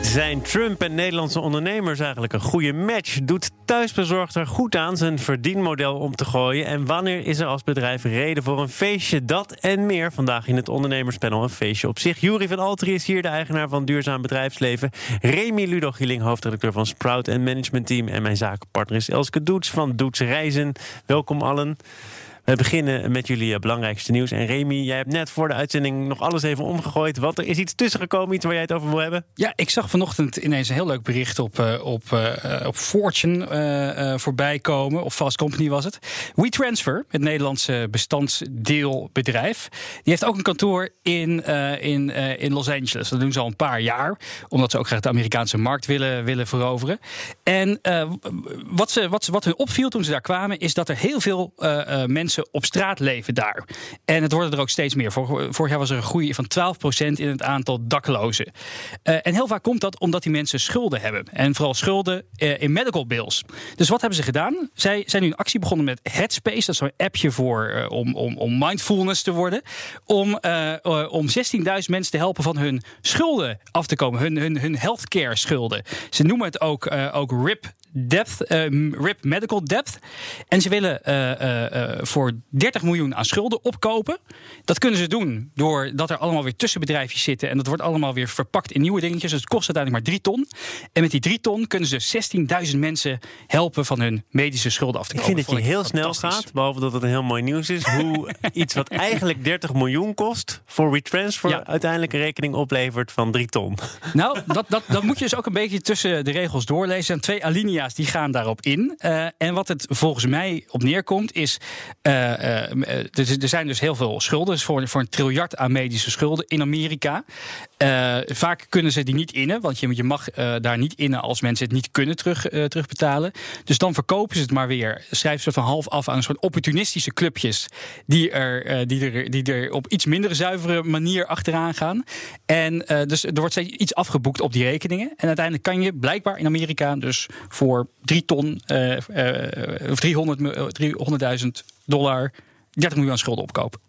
Zijn Trump en Nederlandse ondernemers eigenlijk een goede match? Doet thuisbezorgd er goed aan zijn verdienmodel om te gooien? En wanneer is er als bedrijf reden voor een feestje? Dat en meer vandaag in het ondernemerspanel. Een feestje op zich. Jury van Alteri is hier, de eigenaar van Duurzaam Bedrijfsleven. Remy Ludogieling, hoofdredacteur van Sprout en Management Team. En mijn zakenpartner is Elske Doets van Doets Reizen. Welkom allen. We beginnen met jullie eh, belangrijkste nieuws. En Remy, jij hebt net voor de uitzending nog alles even omgegooid. Wat er is iets tussengekomen, iets waar jij het over wil hebben? Ja, ik zag vanochtend ineens een heel leuk bericht op, uh, op, uh, op Fortune uh, voorbij komen. Of Fast Company was het. WeTransfer, het Nederlandse bestandsdeelbedrijf, die heeft ook een kantoor in, in, in Los Angeles. Dat doen ze al een paar jaar, omdat ze ook graag de Amerikaanse markt willen, willen veroveren. En wat, ze, wat, ze, wat hun opviel toen ze daar kwamen, is dat er heel veel mensen op straat leven daar. En het worden er ook steeds meer. Vorig, jaar was er een groei van 12% in het aantal daklozen. Uh, en heel vaak komt dat omdat die mensen schulden hebben. En vooral schulden uh, in medical bills. Dus wat hebben ze gedaan? Zij zijn nu een actie begonnen met Headspace. Dat is zo'n appje voor, uh, om, om, om mindfulness te worden. Om, om 16.000 mensen te helpen van hun schulden af te komen. Hun, hun, hun healthcare schulden. Ze noemen het ook, ook RIP depth, uh, RIP Medical Depth. En ze willen uh, uh, voor 30 miljoen aan schulden opkopen. Dat kunnen ze doen doordat er allemaal weer tussenbedrijfjes zitten. En dat wordt allemaal weer verpakt in nieuwe dingetjes. Dus het kost uiteindelijk maar 3 ton. En met die 3 ton kunnen ze 16.000 mensen helpen van hun medische schulden af te komen. Ik vind dat je heel snel gaat, behalve dat het een heel mooi nieuws is. Hoe iets wat eigenlijk 30 miljoen kost voor retransfer ja. uiteindelijk een rekening oplevert van 3 ton. Nou, dat, dat, dat moet je dus ook een beetje tussen de regels doorlezen. En twee alinea's die gaan daarop in. Uh, en wat het volgens mij op neerkomt is... Uh, uh, er zijn dus heel veel schulden. Voor, voor een triljard aan medische schulden in Amerika. vaak kunnen ze die niet innen. Want je, je mag daar niet innen als mensen het niet kunnen terug, terugbetalen. Dus dan verkopen ze het maar weer. Schrijven ze van half af aan een soort opportunistische clubjes... die er, die er, die er op iets minder zuivere manier achteraan gaan. En dus er wordt steeds iets afgeboekt op die rekeningen. En uiteindelijk kan je blijkbaar in Amerika dus voor voor 3 ton, uh, uh, 300, 300.000 dollar, 30 miljoen schulden opkopen.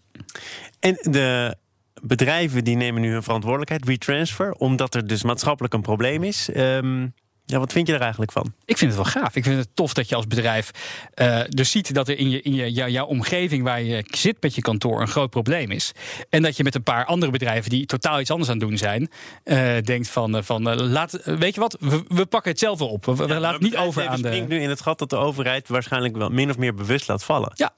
En de bedrijven die nemen nu hun verantwoordelijkheid, retransfer, omdat er dus maatschappelijk een probleem is. Um, ja, wat vind je er eigenlijk van? Ik vind het wel gaaf. Ik vind het tof dat je als bedrijf uh, dus ziet dat er in, je, in je, jou, jouw omgeving waar je zit met je kantoor een groot probleem is. En dat je met een paar andere bedrijven die totaal iets anders aan het doen zijn, uh, denkt van, uh, van laat, weet je wat, we, we, pakken het zelf wel op. We, laten het niet over aan de. Ik nu in het gat dat de overheid waarschijnlijk wel min of meer bewust laat vallen. Ja,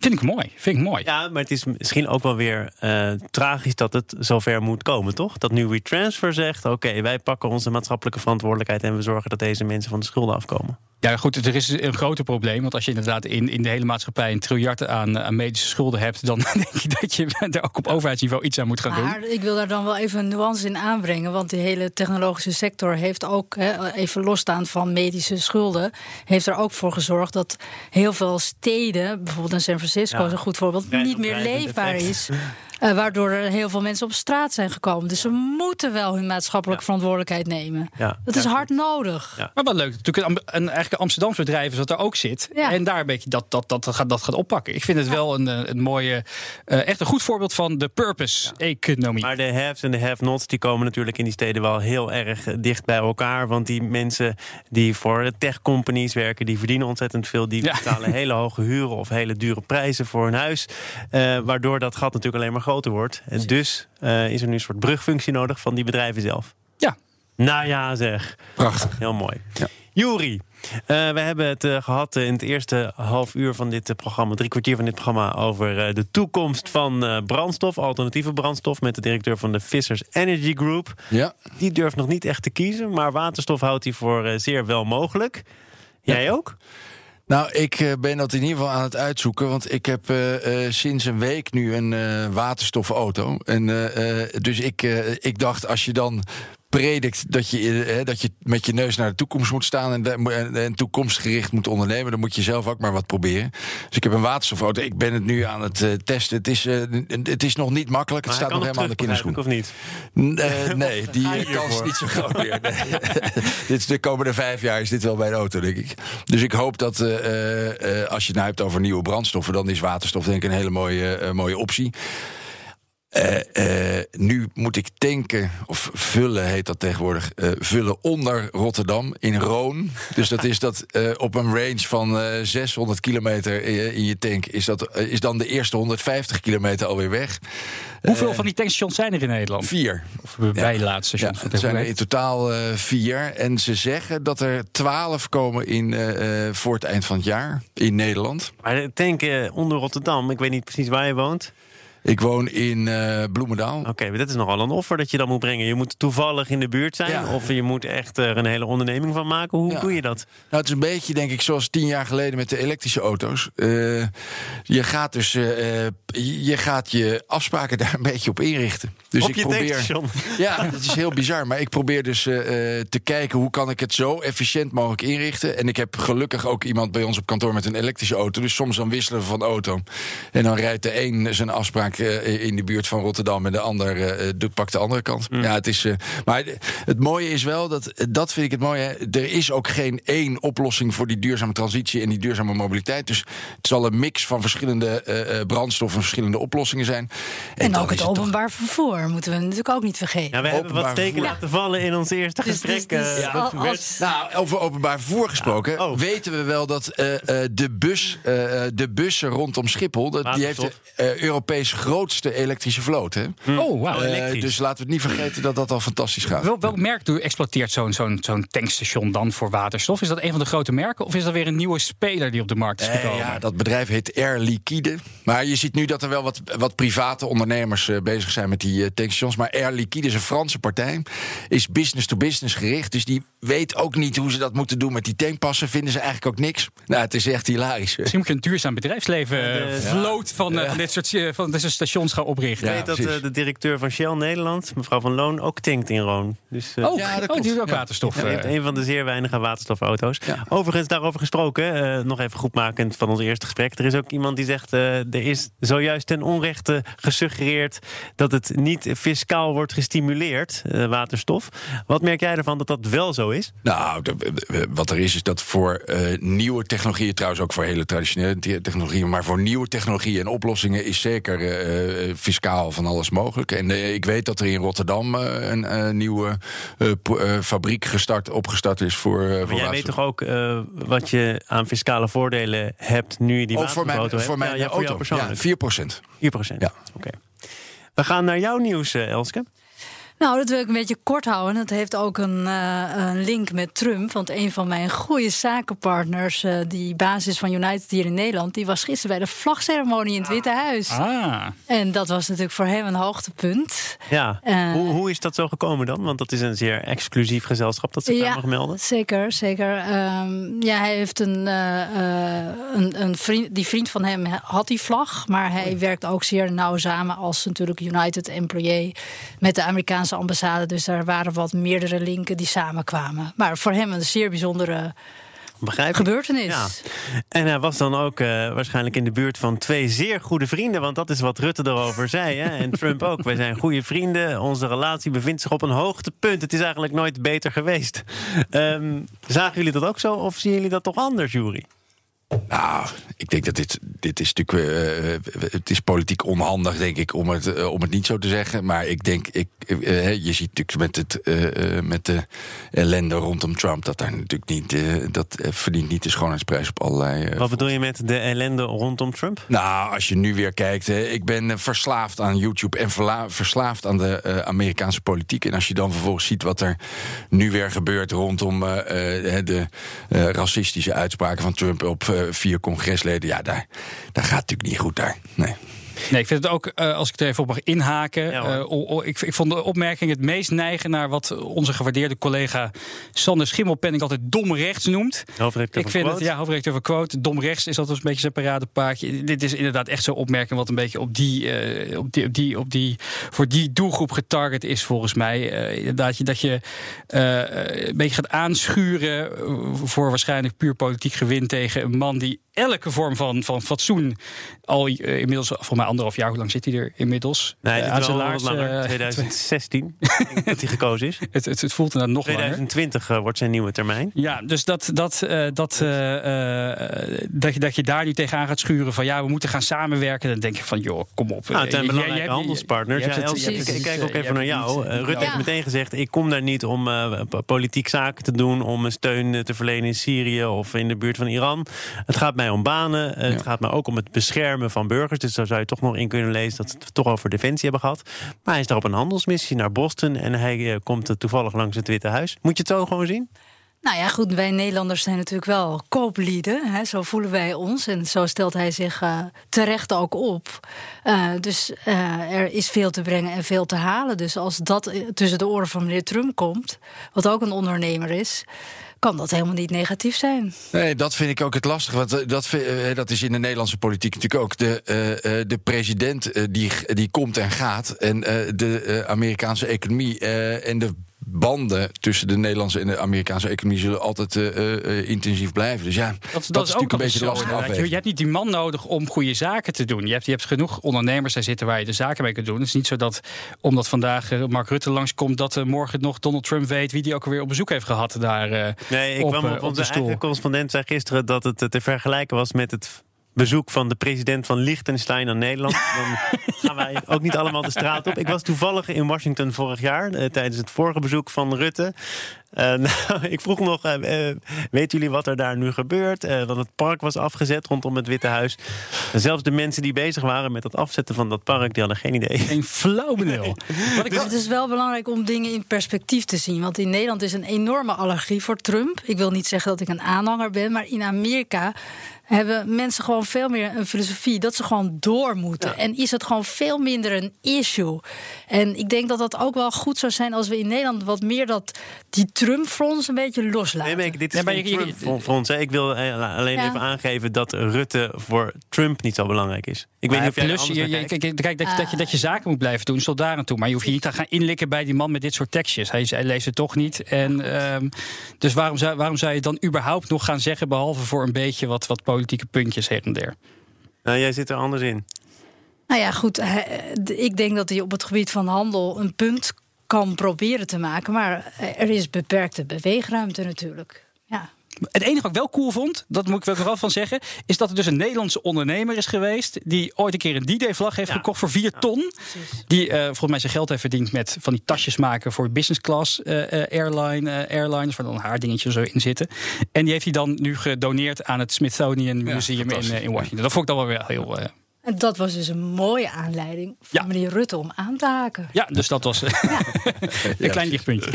Vind ik mooi. Vind ik mooi. Ja, maar het is misschien ook wel weer uh, tragisch dat het zover moet komen, toch? Dat nu WeTransfer zegt: oké, wij pakken onze maatschappelijke verantwoordelijkheid en we zorgen dat deze mensen van de schulden afkomen. Ja, goed, er is een groter probleem. Want als je inderdaad in, in de hele maatschappij een triljard aan, aan medische schulden hebt, dan denk ik dat je er ook op overheidsniveau iets aan moet gaan maar doen. Ik wil daar dan wel even een nuance in aanbrengen. Want de hele technologische sector heeft ook, hè, even losstaand van medische schulden, heeft er ook voor gezorgd dat heel veel steden, bijvoorbeeld in San Francisco ja. is een goed voorbeeld, niet meer leefbaar is. Uh, waardoor er heel veel mensen op straat zijn gekomen. Dus ze moeten wel hun maatschappelijke ja. verantwoordelijkheid nemen. Ja. Dat is hard nodig. Maar wat leuk. Natuurlijk een, een, eigenlijk een Amsterdamse bedrijf is dat er ook zit. En daar een beetje dat, dat, dat, gaat, dat gaat oppakken. Ik vind het wel een, een mooie, uh, echt een goed voorbeeld van de purpose-economie. Maar de haves en de have-nots die komen natuurlijk in die steden wel heel erg dicht bij elkaar. Want die mensen die voor tech-companies werken, die verdienen ontzettend veel. Die betalen hele hoge huren of hele dure prijzen voor hun huis. Uh, waardoor dat gat natuurlijk alleen maar groter wordt. En dus uh, is er nu een soort brugfunctie nodig van die bedrijven zelf. Ja. Nou ja, zeg. Prachtig. Heel mooi. Ja. Juri, uh, we hebben het uh, gehad in het eerste half uur van dit programma, drie kwartier van dit programma, over de toekomst van brandstof, alternatieve brandstof, met de directeur van de Vissers Energy Group. Ja. Die durft nog niet echt te kiezen, maar waterstof houdt hij voor zeer wel mogelijk. Jij ja. ook? Nou, ik uh, ben dat in ieder geval aan het uitzoeken. Want ik heb uh, uh, sinds een week nu een waterstofauto. En, dus ik, ik dacht, als je dan predikt dat je, eh, dat je met je neus naar de toekomst moet staan en, de- en, en toekomstgericht moet ondernemen, dan moet je zelf ook maar wat proberen. Dus ik heb een waterstofauto. Ik ben het nu aan het eh, testen. Het is, eh, het is nog niet makkelijk. Het staat nog helemaal aan de kinderschoen. Of niet? N- nee, die kans is niet zo groot meer. Nee. dit de komende vijf jaar is dit wel mijn auto, denk ik. Dus ik hoop dat als je het nou hebt over nieuwe brandstoffen, dan is waterstof denk ik een hele mooie, mooie optie. Eh, eh, nu moet ik tanken, of vullen heet dat tegenwoordig, eh, vullen onder Rotterdam in Roon. Dus dat is dat eh, op een range van eh, 600 kilometer in je tank, is, dat, is dan de eerste 150 kilometer alweer weg. Hoeveel van die tankstations zijn er in Nederland? Vier. Of bijlaadstations? Ja, het zijn er in totaal eh, vier. En ze zeggen dat er twaalf komen in, voor het eind van het jaar in Nederland. Maar de tank eh, onder Rotterdam, ik weet niet precies waar je woont. Ik woon in eh, Bloemendaal. Oké, maar dat is nogal een offer dat je dan moet brengen. Je moet toevallig in de buurt zijn. Ja. Of je moet echt er een hele onderneming van maken. Hoe Ja. doe je dat? Nou, het is een beetje, denk ik, zoals tien jaar geleden met de elektrische auto's. Eh, je gaat dus eh, eh, je gaat je afspraken daar een beetje op inrichten. Dus Op ik je probeer. Ja, dat is heel bizar. Maar ik probeer dus eh, eh, te kijken hoe kan ik het zo efficiënt mogelijk inrichten. En ik heb gelukkig ook iemand bij ons op kantoor met een elektrische auto. Dus soms dan wisselen we van auto. En dan rijdt de een zijn afspraak eh, in de buurt van Rotterdam en de ander eh, doet- pakt de andere kant. Ja, het is. eh, maar het mooie is wel dat dat vind ik het mooie. Er is ook geen één oplossing voor die duurzame transitie en die duurzame mobiliteit. Dus het zal een mix van verschillende eh, eh, brandstoffen, verschillende oplossingen zijn. En, ook het toch- openbaar vervoer moeten we natuurlijk ook niet vergeten. We hebben wat Openbaar vervoer. laten vallen in ons eerste Dus- gesprek. dus- dus eh, al- werd- als- Nou, over openbaar vervoer gesproken, Oh. weten we wel dat eh, eh, de, bus, eh, eh, de bussen rondom Schiphol, dat, die heeft de Waterstof. Grootste elektrische vloot. Hè? Oh, wauw. Eh, elektrisch. dus laten we het niet vergeten dat dat al fantastisch gaat. Wel, welk merk exploiteert zo'n zo'n zo'n tankstation dan voor waterstof? Is dat een van de grote merken? Of is dat weer een nieuwe speler die op de markt is Eh, gekomen? ja, dat bedrijf heet Air Liquide. Maar je ziet nu dat er wel wat, wat private ondernemers eh, bezig zijn met die tankstations. Maar Air Liquide is een Franse partij. Is business to business gericht. Dus die weet ook niet hoe ze dat moeten doen met die tankpassen. Vinden ze eigenlijk ook niks. Nou, het is echt hilarisch. Misschien moet je een duurzaam bedrijfsleven vloot van, van dit soort van dit soort stations gaan oprichten. Ik weet dat eh, de directeur van Shell Nederland, mevrouw Van Loon, ook tankt in Roon. Dus, eh, Oh, Ja, dat oh, doet ook Ja. waterstof. Hij heeft eh. een van de zeer weinige waterstofauto's. Ja. Overigens, daarover gesproken, eh, nog even goedmakend van ons eerste gesprek. Er is ook iemand die zegt: eh, er is zojuist ten onrechte gesuggereerd dat het niet fiscaal wordt gestimuleerd, eh, waterstof. Wat merk jij ervan dat dat wel zo is? Nou, wat er is, is dat voor eh, nieuwe technologieën, trouwens ook voor hele traditionele te- technologieën, maar voor nieuwe technologieën en oplossingen is zeker eh, eh, fiscaal van alles mogelijk. En eh, ik weet dat er in Rotterdam een nieuwe fabriek gestart, opgestart is voor. voor Maar jij weet toch ook wat je aan fiscale voordelen hebt nu je die Oh, voor mijn, voor mijn ja, ja, voor auto. jou persoonlijk. Ja, 4 procent. 4 procent. Ja. Oké. We gaan naar jouw nieuws, Elske. Nou, dat wil ik een beetje kort houden. Dat heeft ook een, eh, een link met Trump. Want een van mijn goede zakenpartners, eh, die basis van United hier in Nederland, die was gisteren bij de vlagceremonie in het Witte Huis. Ah, En dat was natuurlijk voor hem een hoogtepunt. Ja. Eh. hoe, hoe is dat zo gekomen dan? Want dat is een zeer exclusief gezelschap dat zich daar mag melden. Zeker, zeker. Ehm, ja, hij heeft een, een, een vriend, die vriend van hem had die vlag, maar hij werkt ook zeer nauw samen als natuurlijk United employee met de Amerikaanse ambassade. Dus er waren wat meerdere linken die samenkwamen. Maar voor hem een zeer bijzondere Begrijp gebeurtenis. Ja. En hij was dan ook eh, waarschijnlijk in de buurt van twee zeer goede vrienden. Want dat is wat Rutte erover zei. Hè? En Trump ook. Wij zijn goede vrienden. Onze relatie bevindt zich op een hoogtepunt. Het is eigenlijk nooit beter geweest. Ehm, zagen jullie dat ook zo? Of zien jullie dat toch anders, Jury? Nou, ik denk dat dit, dit is natuurlijk. eh, het is politiek onhandig, denk ik, om het, eh, om het niet zo te zeggen. Maar ik denk, ik, eh, je ziet natuurlijk met, het, eh, eh, met de ellende rondom Trump. dat daar natuurlijk niet. eh, dat eh, verdient niet de schoonheidsprijs op allerlei. eh, Wat bedoel je met de ellende rondom Trump? nou, als je nu weer kijkt, hè, ik ben eh, verslaafd aan YouTube en verslaafd aan de eh, Amerikaanse politiek. En als je dan vervolgens ziet wat er nu weer gebeurt rondom eh, eh, de eh, racistische uitspraken van Trump op eh, vier congresleden, ja, daar, daar gaat natuurlijk niet goed daar. Nee. Nee, ik vind het ook, eh, als ik er even op mag inhaken. Ja, eh, ik, ik vond de opmerking het meest neigen naar wat onze gewaardeerde collega Sander Schimmelpenning altijd dom rechts noemt. Ik vind het, ja, hoofdredacteur van Quote. Dom rechts is altijd een beetje zijn paradepaardje. Dit is inderdaad echt zo'n opmerking wat een beetje op die, eh, op die, op die, op die, voor die doelgroep getarget is, volgens mij. Eh, inderdaad, je, dat je een beetje gaat aanschuren voor waarschijnlijk puur politiek gewin tegen een man die elke vorm van, van fatsoen al inmiddels, voor mij anderhalf jaar, hoe lang zit hij er inmiddels? Nee, Eh, is zijn wel laars, langer. eh, 2016 denk ik dat hij gekozen is. het, het, het voelt inderdaad nog langer. 2020 eh, wordt zijn nieuwe termijn. Ja, dus dat, dat, eh, dat, eh, eh, dat, je, dat je daar nu tegenaan gaat schuren van ja, we moeten gaan samenwerken. Dan denk je van joh, kom op. Nou, het zijn Eh, belangrijke jij handelspartners. Ja, het- ik, kijk ook eh, even naar jou. Eh, eh, Rutte heeft meteen gezegd: ik kom daar niet om eh, po- politiek zaken te doen, om een steun eh, te verlenen in Syrië of in de buurt van Iran. Het gaat mij om banen. Eh, Het gaat mij ook om het beschermen van burgers. Dus daar zou je toch nog in kunnen lezen dat ze het toch over defensie hebben gehad. Maar hij is daar op een handelsmissie naar Boston en hij eh, komt toevallig langs het Witte Huis. Moet je het zo gewoon zien? Nou ja, goed, wij Nederlanders zijn natuurlijk wel kooplieden. Hè, zo voelen wij ons. En zo stelt hij zich eh, terecht ook op. Eh, dus er is veel te brengen en veel te halen. Dus als dat tussen de oren van meneer Trump komt, wat ook een ondernemer is, kan dat helemaal niet negatief zijn. Nee, dat vind ik ook het lastige. Want eh, dat, eh, dat is in de Nederlandse politiek natuurlijk ook. De, eh, de president die, die komt en gaat. En de Amerikaanse economie en de banden tussen de Nederlandse en de Amerikaanse economie zullen altijd eh, eh, eh, intensief blijven. Dus ja, dat, Dat, is dat is ook natuurlijk een beetje lastige inderdaad. Je, je hebt niet die man nodig om goede zaken te doen. Je hebt, je hebt genoeg ondernemers daar zitten waar je de zaken mee kunt doen. Het is niet zo dat, omdat vandaag Mark Rutte langskomt... dat morgen nog Donald Trump weet wie die ook alweer op bezoek heeft gehad daar eh, Nee, ik op, kwam op op de onze stoel. eigen correspondent zei gisteren dat het te vergelijken was met het bezoek van de president van Liechtenstein aan Nederland. Dan gaan wij ook niet allemaal de straat op. Ik was toevallig in Washington vorig jaar eh, tijdens het vorige bezoek van Rutte. Eh, nou, ik vroeg nog, eh, eh, weten jullie wat er daar nu gebeurt? Eh, want het park was afgezet rondom het Witte Huis. En zelfs de mensen die bezig waren met het afzetten van dat park, die hadden geen idee. Geen flauw benul. Dus het is wel belangrijk om dingen in perspectief te zien. Want in Nederland is een enorme allergie voor Trump. Ik wil niet zeggen dat ik een aanhanger ben, maar in Amerika hebben mensen gewoon veel meer een filosofie dat ze gewoon door moeten. En is het gewoon veel minder een issue. En ik denk dat dat ook wel goed zou zijn als we in Nederland wat meer dat die Trump-front een beetje loslaten. Nee, maar ik- dit is Nee, geen voor- hè. Ik wil eh, alleen Ja. even aangeven dat Rutte voor Trump niet zo belangrijk is. Ik weet niet of jij je, kijk, kijk, dat, je, dat, je, dat je zaken moet blijven doen, is tot daar aan toe. Maar je hoeft je niet te gaan inlikken bij die man met dit soort tekstjes. Hij, hij leest het toch niet. En, ehm, dus waarom zou, waarom zou je het dan überhaupt nog gaan zeggen, behalve voor een beetje wat, wat politieke puntjes her en der? Nou, jij zit er anders in. Nou ja, goed. Ik denk dat hij op het gebied van handel een punt kan proberen te maken. Maar er is beperkte beweegruimte natuurlijk. Ja. Het enige wat ik wel cool vond, dat moet ik wel nog van zeggen, is dat er dus een Nederlandse ondernemer is geweest die ooit een keer een D-Day-vlag heeft Ja. gekocht voor 4 ton. Die eh, volgens mij zijn geld heeft verdiend met van die tasjes maken voor business class eh, eh, airline, eh, airliners, waar dan haar dingetjes zo in zitten. En die heeft hij dan nu gedoneerd aan het Smithsonian Museum in, in Washington. Dat vond ik dan wel weer heel. En dat was dus een mooie aanleiding voor Ja. meneer Rutte om aan te haken. ja, dus dat was eh, een klein lichtpuntje.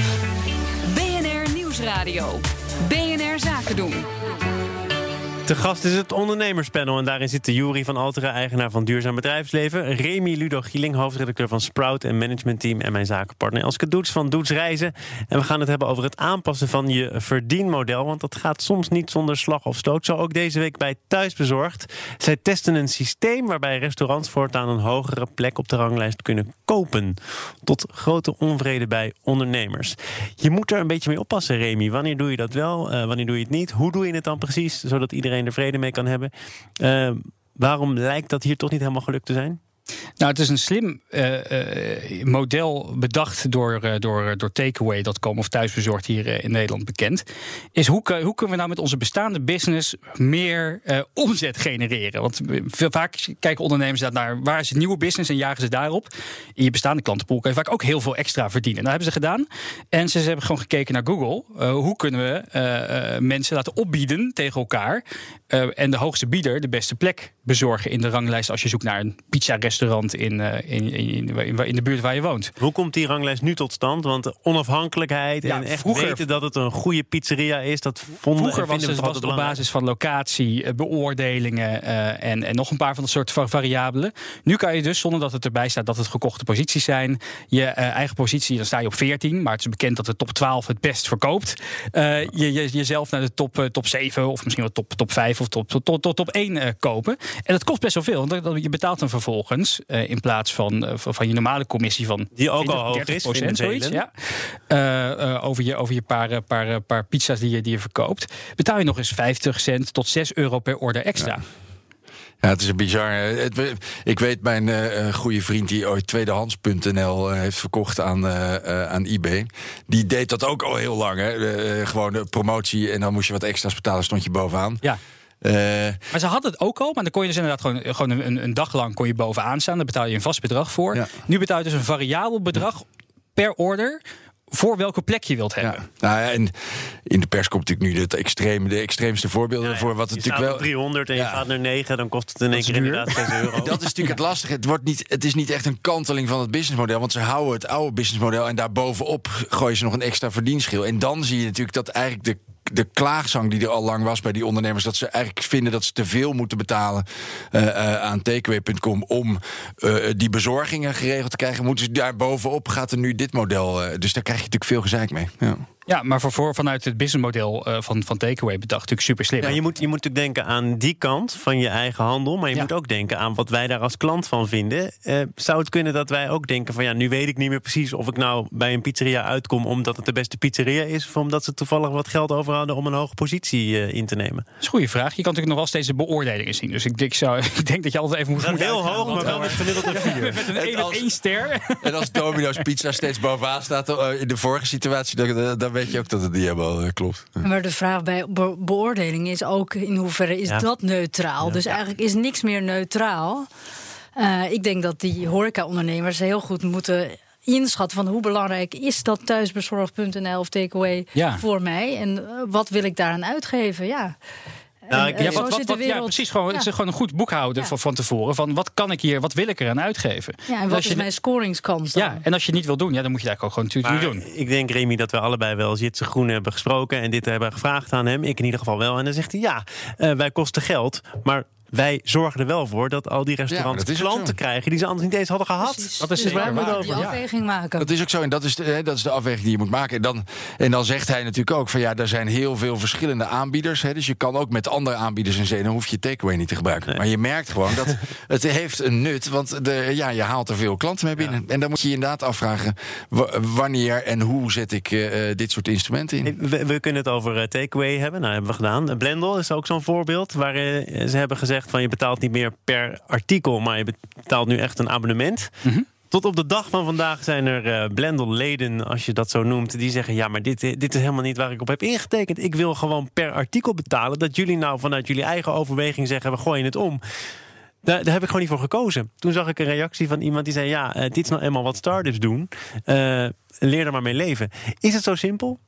BNR Nieuwsradio. BNR Zaken doen. Te gast is het ondernemerspanel en daarin zit de Jury van Altera, eigenaar van Duurzaam Bedrijfsleven. Remy Ludo Gieling, hoofdredacteur van Sprout en managementteam. En mijn zakenpartner Elske Doets van Doets Reizen. En we gaan het hebben over het aanpassen van je verdienmodel. Want dat gaat soms niet zonder slag of stoot. Zo ook deze week bij Thuisbezorgd. Zij testen een systeem waarbij restaurants voortaan een hogere plek op de ranglijst kunnen kopen. Tot grote onvrede bij ondernemers. Je moet er een beetje mee oppassen, Remy. Wanneer doe je dat wel? Eh, wanneer doe je het niet? Hoe doe je het dan precies? Zodat iedereen er vrede mee kan hebben. Eh, waarom lijkt dat hier toch niet helemaal gelukt te zijn? Nou, het is een slim eh, eh, model bedacht door, eh, door, door Takeaway.com of thuisbezorgd hier in Nederland bekend. Is hoe, hoe kunnen we nou met onze bestaande business meer omzet genereren? Want veel, vaak kijken ondernemers naar waar is het nieuwe business en jagen ze daarop. In je bestaande klantenpool kan je vaak ook heel veel extra verdienen. Dat hebben ze gedaan. En ze, ze hebben gewoon gekeken naar Google. Hoe kunnen we mensen laten opbieden tegen elkaar? Eh, en de hoogste bieder de beste plek bezorgen in de ranglijst als je zoekt naar een pizza-restaurant restaurant in, eh, in, in, in, in de buurt waar je woont. Hoe komt die ranglijst nu tot stand? Want onafhankelijkheid Ja, en echt vroeger- weten dat het een goede pizzeria is, dat vonden Vroeger was het, was het op basis van locatie, eh, beoordelingen en, en nog een paar van dat soort va- variabelen. Nu kan je dus, zonder dat het erbij staat dat het gekochte posities zijn, je eigen positie, dan sta je op 14, maar het is bekend dat de top 12 het best verkoopt. Je, je jezelf naar de top, top 7 of misschien wel top, top 5 of top, tot, tot, top 1 eh, kopen. En dat kost best wel veel, want dat- je betaalt dan vervolgens eh, in plaats van, eh, van, je normale commissie van Die ook 20, al hoog 30 is, vinden zoiets. Ja. Over je, over je paar, paar, paar pizza's die je, die je verkoopt. Betaal je nog eens 50 cent tot 6 euro per order extra. Ja, het is een bizar. Het, ik weet mijn eh, goede vriend die ooit tweedehands.nl eh, heeft verkocht aan, eh, aan eBay. Die deed dat ook al heel lang. Hè. Gewoon de promotie en dan moest je wat extra's betalen, stond je bovenaan. Ja. Eh, Maar ze hadden het ook al, maar dan kon je dus inderdaad gewoon, gewoon een, een dag lang kon je bovenaan staan. Daar betaal je een vast bedrag voor. Ja. Nu betaal je dus een variabel bedrag per order voor welke plek je wilt hebben. ja. Nou ja, en in de pers komt natuurlijk nu het extreme, de extreemste voorbeelden Ja, voor wat het natuurlijk wel. op 300 en je Ja. gaat naar 9, dan kost het in één keer duur. inderdaad 6 euro. Dat is natuurlijk het lastige. Het, wordt niet, het is niet echt een kanteling van het businessmodel. Want ze houden het oude businessmodel. En daarbovenop gooien ze nog een extra verdienschil. En dan zie je natuurlijk dat eigenlijk de, de klaagzang die er al lang was bij die ondernemers. dat ze eigenlijk vinden dat ze te veel moeten betalen eh, eh, aan takeaway.com. om eh, die bezorgingen geregeld te krijgen. Moeten ze daarbovenop gaat er nu dit model. dus daar krijg je natuurlijk veel gezeik mee. Ja. Ja, maar voor, voor, vanuit het businessmodel eh, van, van Takeaway bedacht natuurlijk super slim. Ja, je, moet, je moet natuurlijk denken aan die kant van je eigen handel. Maar je Ja. moet ook denken aan wat wij daar als klant van vinden. Eh, zou het kunnen dat wij ook denken van ja, nu weet ik niet meer precies of ik nou bij een pizzeria uitkom omdat het de beste pizzeria is. Of omdat ze toevallig wat geld over hadden om een hoge positie eh, in te nemen. Dat is een goede vraag. Je kan natuurlijk nog wel steeds de beoordelingen zien. Dus ik, ik, zou, ik denk dat je altijd even moet moet heel hoog, maar wel met gemiddeld een 4. met een En 1 als- één ster. En als Domino's Pizza steeds bovenaan staat eh, in de vorige situatie. dan, dan weet je ook dat het niet helemaal eh, klopt. Maar de vraag bij be- beoordeling is ook in hoeverre is Ja. dat neutraal? Dus eigenlijk is niks meer neutraal. Eh, ik denk dat die horeca-ondernemers heel goed moeten inschatten van hoe belangrijk is dat thuisbezorgd.nl of takeaway Ja. voor mij en eh, wat wil ik daaraan uitgeven? Ja. Nou, ik- eh, Ja, wat, wat, wat- precies. Gewoon, Het is gewoon een goed boekhouden Ja. van, van tevoren. Van wat kan ik hier, wat wil ik eraan uitgeven? Ja, en wat als is je- mijn scoringskans dan? Ja, en als je het niet wil doen, ja, dan moet je dat ook gewoon natuurlijk Maar niet doen. ik denk, Remy, dat we allebei wel Jitse Groen hebben gesproken en dit hebben gevraagd aan hem. Ik in ieder geval wel. En dan zegt hij, ja, eh, wij kosten geld, maar wij zorgen er wel voor dat al die restaurants klanten krijgen die ze anders niet eens hadden gehad. Precies. Dat is dus waar. die Ja. afweging maken. Dat is ook zo. En dat is, de, hè, dat is de afweging die je moet maken. En dan, en dan zegt hij natuurlijk ook van ja, er zijn heel veel verschillende aanbieders. Hè, dus je kan ook met andere aanbieders in zee. Dan hoef je takeaway niet te gebruiken. Maar je merkt gewoon dat het heeft een nut. Want de, ja, je haalt er veel klanten mee binnen. En dan moet je je inderdaad afvragen wa- wanneer en hoe zet ik eh, eh, dit soort instrumenten in. We, we kunnen het over eh, takeaway hebben. Nou, hebben we gedaan. Blendel is ook zo'n voorbeeld. Waar ze hebben gezegd van je betaalt niet meer per artikel, maar je betaalt nu echt een abonnement. Tot op de dag van vandaag zijn er eh Blendel-leden, als je dat zo noemt, die zeggen: Ja, maar dit, dit is helemaal niet waar ik op heb ingetekend. Ik wil gewoon per artikel betalen. Dat jullie nou vanuit jullie eigen overweging zeggen: We gooien het om. Daar, daar heb ik gewoon niet voor gekozen. Toen zag ik een reactie van iemand die zei: Ja, eh, dit is nou eenmaal wat startups doen. Eh, leer er maar mee leven. Is het zo simpel?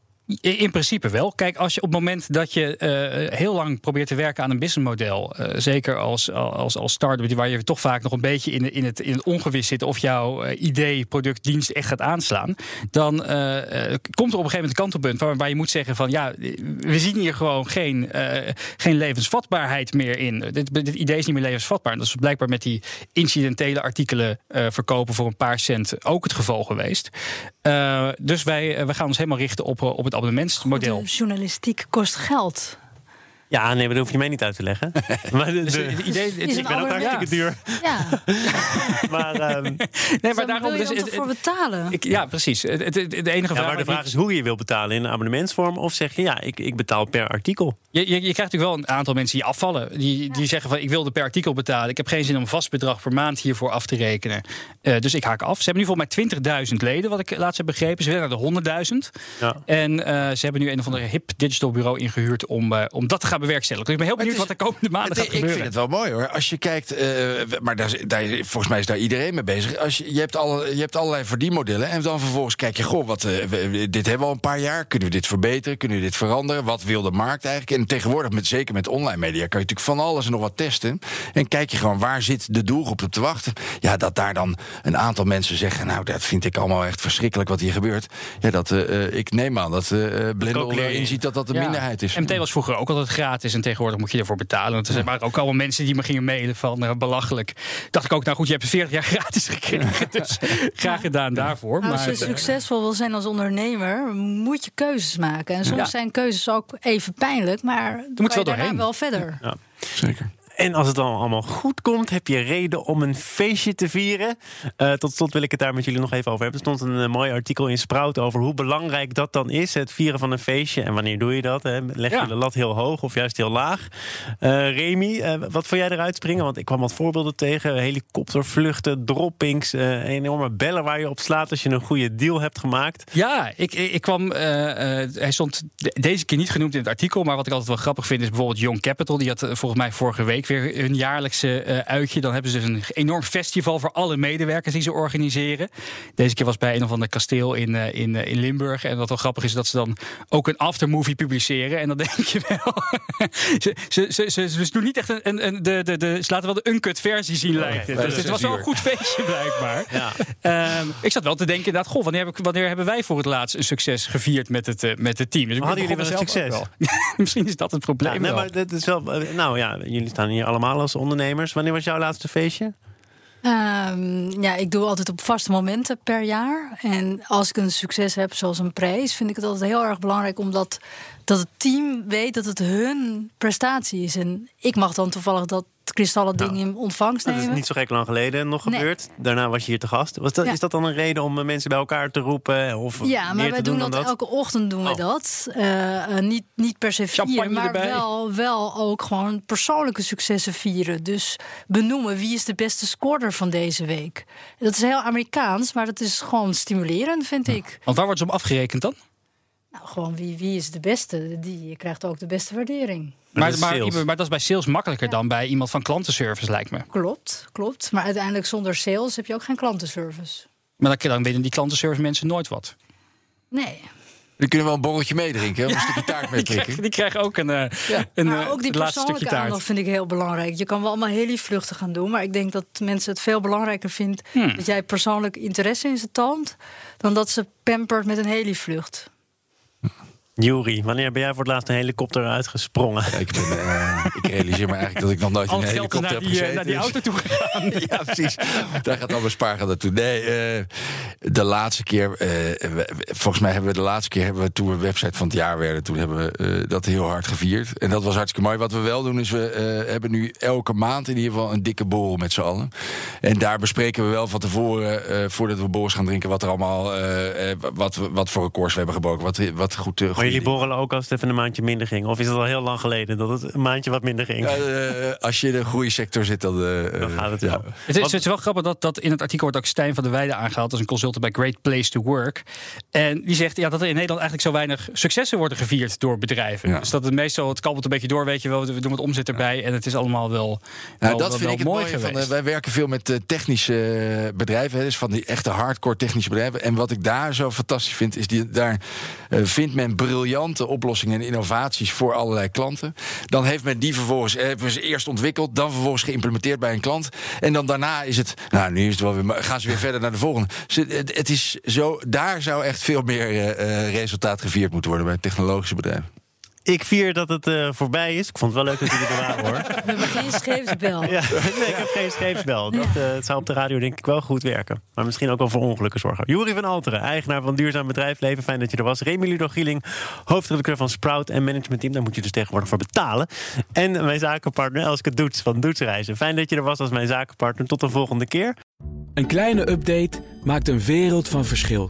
In principe wel. Kijk, als je op het moment dat je eh, heel lang probeert te werken aan een businessmodel, eh, zeker als, als, als start-up, waar je toch vaak nog een beetje in, in, het, in het ongewis zit of jouw eh, idee, product, dienst echt gaat aanslaan, dan komt er op een gegeven moment een kantelpunt waar, waar je moet zeggen van ja, we zien hier gewoon geen, geen levensvatbaarheid meer in. Dit, dit idee is niet meer levensvatbaar. En dat is blijkbaar met die incidentele artikelen verkopen voor een paar cent ook het geval geweest. Dus wij, we gaan ons helemaal richten op, op het abonnementsmodel. De journalistiek kost geld. Ja, nee, maar dat hoef je mij niet uit te leggen. maar de, Dus de- het idee, het- Is ik ben ook hartstikke duur. Ja, Maar, ehm, nee, maar daarom wil je dus, het- voor betalen? ik, ja, precies. Het, het, enige ja, vraag, maar de vraag is hoe je wil betalen in een abonnementsvorm. Of zeg je, ja, ik, ik betaal per artikel. Je, je, je krijgt natuurlijk wel een aantal mensen die afvallen. Die, die zeggen van ik wil de per artikel betalen. Ik heb geen zin om een vast bedrag per maand hiervoor af te rekenen. Eh, dus ik haak af. Ze hebben nu volgens mij 20.000 leden, wat ik laatst heb begrepen. Ze willen naar de 100.000. Ja. En eh, ze hebben nu een of andere hip digital bureau ingehuurd om, eh, om dat te gaan gaan bewerkstelligen. Dus ik ben heel benieuwd wat de komende maanden gaat ik gebeuren. vind het wel mooi hoor. Als je kijkt, eh, maar daar, daar, volgens mij is daar iedereen mee bezig. Als je, je, hebt alle, je hebt allerlei verdienmodellen. En dan vervolgens kijk je, goh, wat, eh, we- dit hebben we al een paar jaar. Kunnen we dit verbeteren? Kunnen we dit veranderen? Wat wil de markt eigenlijk? En tegenwoordig, met, zeker met online media, kan je natuurlijk van alles en nog wat testen. En kijk je gewoon, waar zit de doelgroep op te wachten? Ja, dat daar dan een aantal mensen zeggen, nou, dat vind ik allemaal echt verschrikkelijk wat hier gebeurt. Ja, dat, eh, ik neem aan dat eh Blendel inziet dat dat de Ja. minderheid is. MT was vroeger ook altijd gratis en tegenwoordig moet je ervoor betalen. Want er waren ook allemaal mensen die me gingen mailen van eh, belachelijk. Dacht ik ook, nou goed, je hebt het 40 jaar gratis gekregen. Dus graag gedaan daarvoor. Nou, als je Maar, eh, succesvol wil zijn als ondernemer, moet je keuzes maken. En soms Ja. zijn keuzes ook even pijnlijk, maar dan moet kan wel je daarna doorheen. wel verder. Zeker. En als het dan allemaal goed komt, heb je reden om een feestje te vieren. Eh, tot slot wil ik het daar met jullie nog even over hebben. Er stond een eh, mooi artikel in Sprout over hoe belangrijk dat dan is, het vieren van een feestje. En wanneer doe je dat? Hè? Leg je Ja. de lat heel hoog of juist heel laag? Eh Remy, wat vond jij eruit springen? Want ik kwam wat voorbeelden tegen. Helikoptervluchten, droppings, enorme bellen waar je op slaat als je een goede deal hebt gemaakt. Ja, ik, ik, kwam. hij stond de- deze keer niet genoemd in het artikel. Maar wat ik altijd wel grappig vind is bijvoorbeeld Young Capital. Die had volgens mij vorige week weer hun jaarlijkse eh, uitje. Dan hebben ze dus een enorm festival voor alle medewerkers die ze organiseren. Deze keer was bij een of ander kasteel in, eh, in, eh, in Limburg. En wat wel grappig is dat ze dan ook een aftermovie publiceren. En dan denk je wel. ze, ze, ze, ze, ze doen niet echt een. een, een- de, de, de, ze laten wel de uncut versie zien lijken. bij Dus de het was wel een goed feestje blijkbaar. Ja. Ehm, ik zat wel te denken, inderdaad, goh, wanneer, heb ik, wanneer hebben wij voor het laatst een succes gevierd met het, met het team? Dus Hadden jullie wel een wel. Misschien is dat het probleem. Ja, nee, wel. maar dat is wel, nou ja, jullie staan hier allemaal als ondernemers. Wanneer was jouw laatste feestje? Ehm, ja, ik doe altijd op vaste momenten per jaar. En als ik een succes heb, zoals een prijs, vind ik het altijd heel erg belangrijk omdat dat het team weet dat het hun prestatie is. En ik mag dan toevallig dat kristallen ding in ontvangst Dat is nemen. niet zo gek lang geleden nog Nee. gebeurd. Daarna was je hier te gast. Was dat, Ja. Is dat dan een reden om eh, mensen bij elkaar te roepen? Of Ja, meer maar te wij doen dat, elke ochtend doen we Oh. dat. Eh, eh, niet, niet per se Champagne vieren, maar erbij. wel, wel ook gewoon persoonlijke successen vieren. Dus benoemen wie is de beste scorer van deze week. Dat is heel Amerikaans, maar dat is gewoon stimulerend, vind ik. Want waar wordt ze om afgerekend dan? Nou, gewoon wie, wie is de beste, die krijgt ook de beste waardering. Maar Maar, dat maar, is maar, dat is bij sales makkelijker dan bij iemand van klantenservice, lijkt me. Klopt, klopt. Maar uiteindelijk zonder sales heb je ook geen klantenservice. Maar dan, dan winnen die klantenservice mensen nooit wat. Nee. We kunnen wel een borreltje meedrinken, of een stukje taart mee Die krijgen, prikken. die krijgen ook een, eh, Ja. een, maar eh, ook die het laatste stukje persoonlijke taart. aandacht vind ik heel belangrijk. Je kan wel allemaal heli-vluchten gaan doen, maar ik denk dat mensen het veel belangrijker vinden Hmm. dat jij persoonlijk interesse in ze toont, dan dat ze pampert met een heli-vlucht. Jury, wanneer ben jij voor het laatst een helikopter uitgesprongen? Ja, ik, ben, eh, ik realiseer me eigenlijk dat ik nog nooit in een helikopter heb die, eh, gezeten. naar die dus- auto toe gegaan. ja, precies. Daar gaat al mijn spaargeld naartoe. Nee, eh, de laatste keer, eh, we- volgens mij hebben we de laatste keer, hebben we, toen we website van het jaar werden, toen hebben we eh, dat heel hard gevierd. En dat was hartstikke mooi. Wat we wel doen, is we eh, hebben nu elke maand in ieder geval een dikke borrel met z'n allen. En daar bespreken we wel van tevoren, eh, voordat we borrels gaan drinken, wat er allemaal, wat, we- wat voor records we hebben gebroken. Wat, wat goed. goede jullie borrelen ook als het even een maandje minder ging? Of is het al heel lang geleden dat het een maandje wat minder ging? Eh, als je in de goede sector zit, dan, eh, Dan gaat het ja. wel. Het is, het is wel grappig dat, dat in het artikel wordt ook Stijn van der Weijden aangehaald als een consultant bij Great Place to Work. En die zegt ja, dat er in Nederland eigenlijk zo weinig successen worden gevierd door bedrijven. Ja. Dus dat het meestal, het kabbelt een beetje door, weet je wel, we doen het omzet erbij en het is allemaal wel, wel, Nou, dat wel- vind wel ik het mooi mooie van. geweest. eh, wij werken veel met eh, technische eh, bedrijven, hè, dus van die echte hardcore technische bedrijven. En wat ik daar zo fantastisch vind, is die daar eh, vindt men briljante oplossingen en innovaties voor allerlei klanten. Dan heeft men die vervolgens eh, ze eerst ontwikkeld, dan vervolgens geïmplementeerd bij een klant. En dan daarna is het, nou nu is het wel weer, maar gaan ze weer verder naar de volgende. Het is zo, daar zou echt veel meer eh, eh, resultaat gevierd moeten worden bij technologische bedrijven. Ik vier dat het eh, voorbij is. Ik vond het wel leuk dat jullie er waren hoor. We hebben geen scheepsbel. Ja, nee, ik heb geen scheepsbel. Dat eh, het zou op de radio denk ik wel goed werken. Maar misschien ook wel voor ongelukken zorgen. Jurie van Alteren, eigenaar van Duurzaam Bedrijfsleven. Fijn dat je er was. Remy Ludo Gieling, hoofdredacteur van Sprout en managementteam. Daar moet je dus tegenwoordig voor betalen. En mijn zakenpartner Elske Doets van Doetsreizen. Fijn dat je er was als mijn zakenpartner. Tot de volgende keer. Een kleine update maakt een wereld van verschil.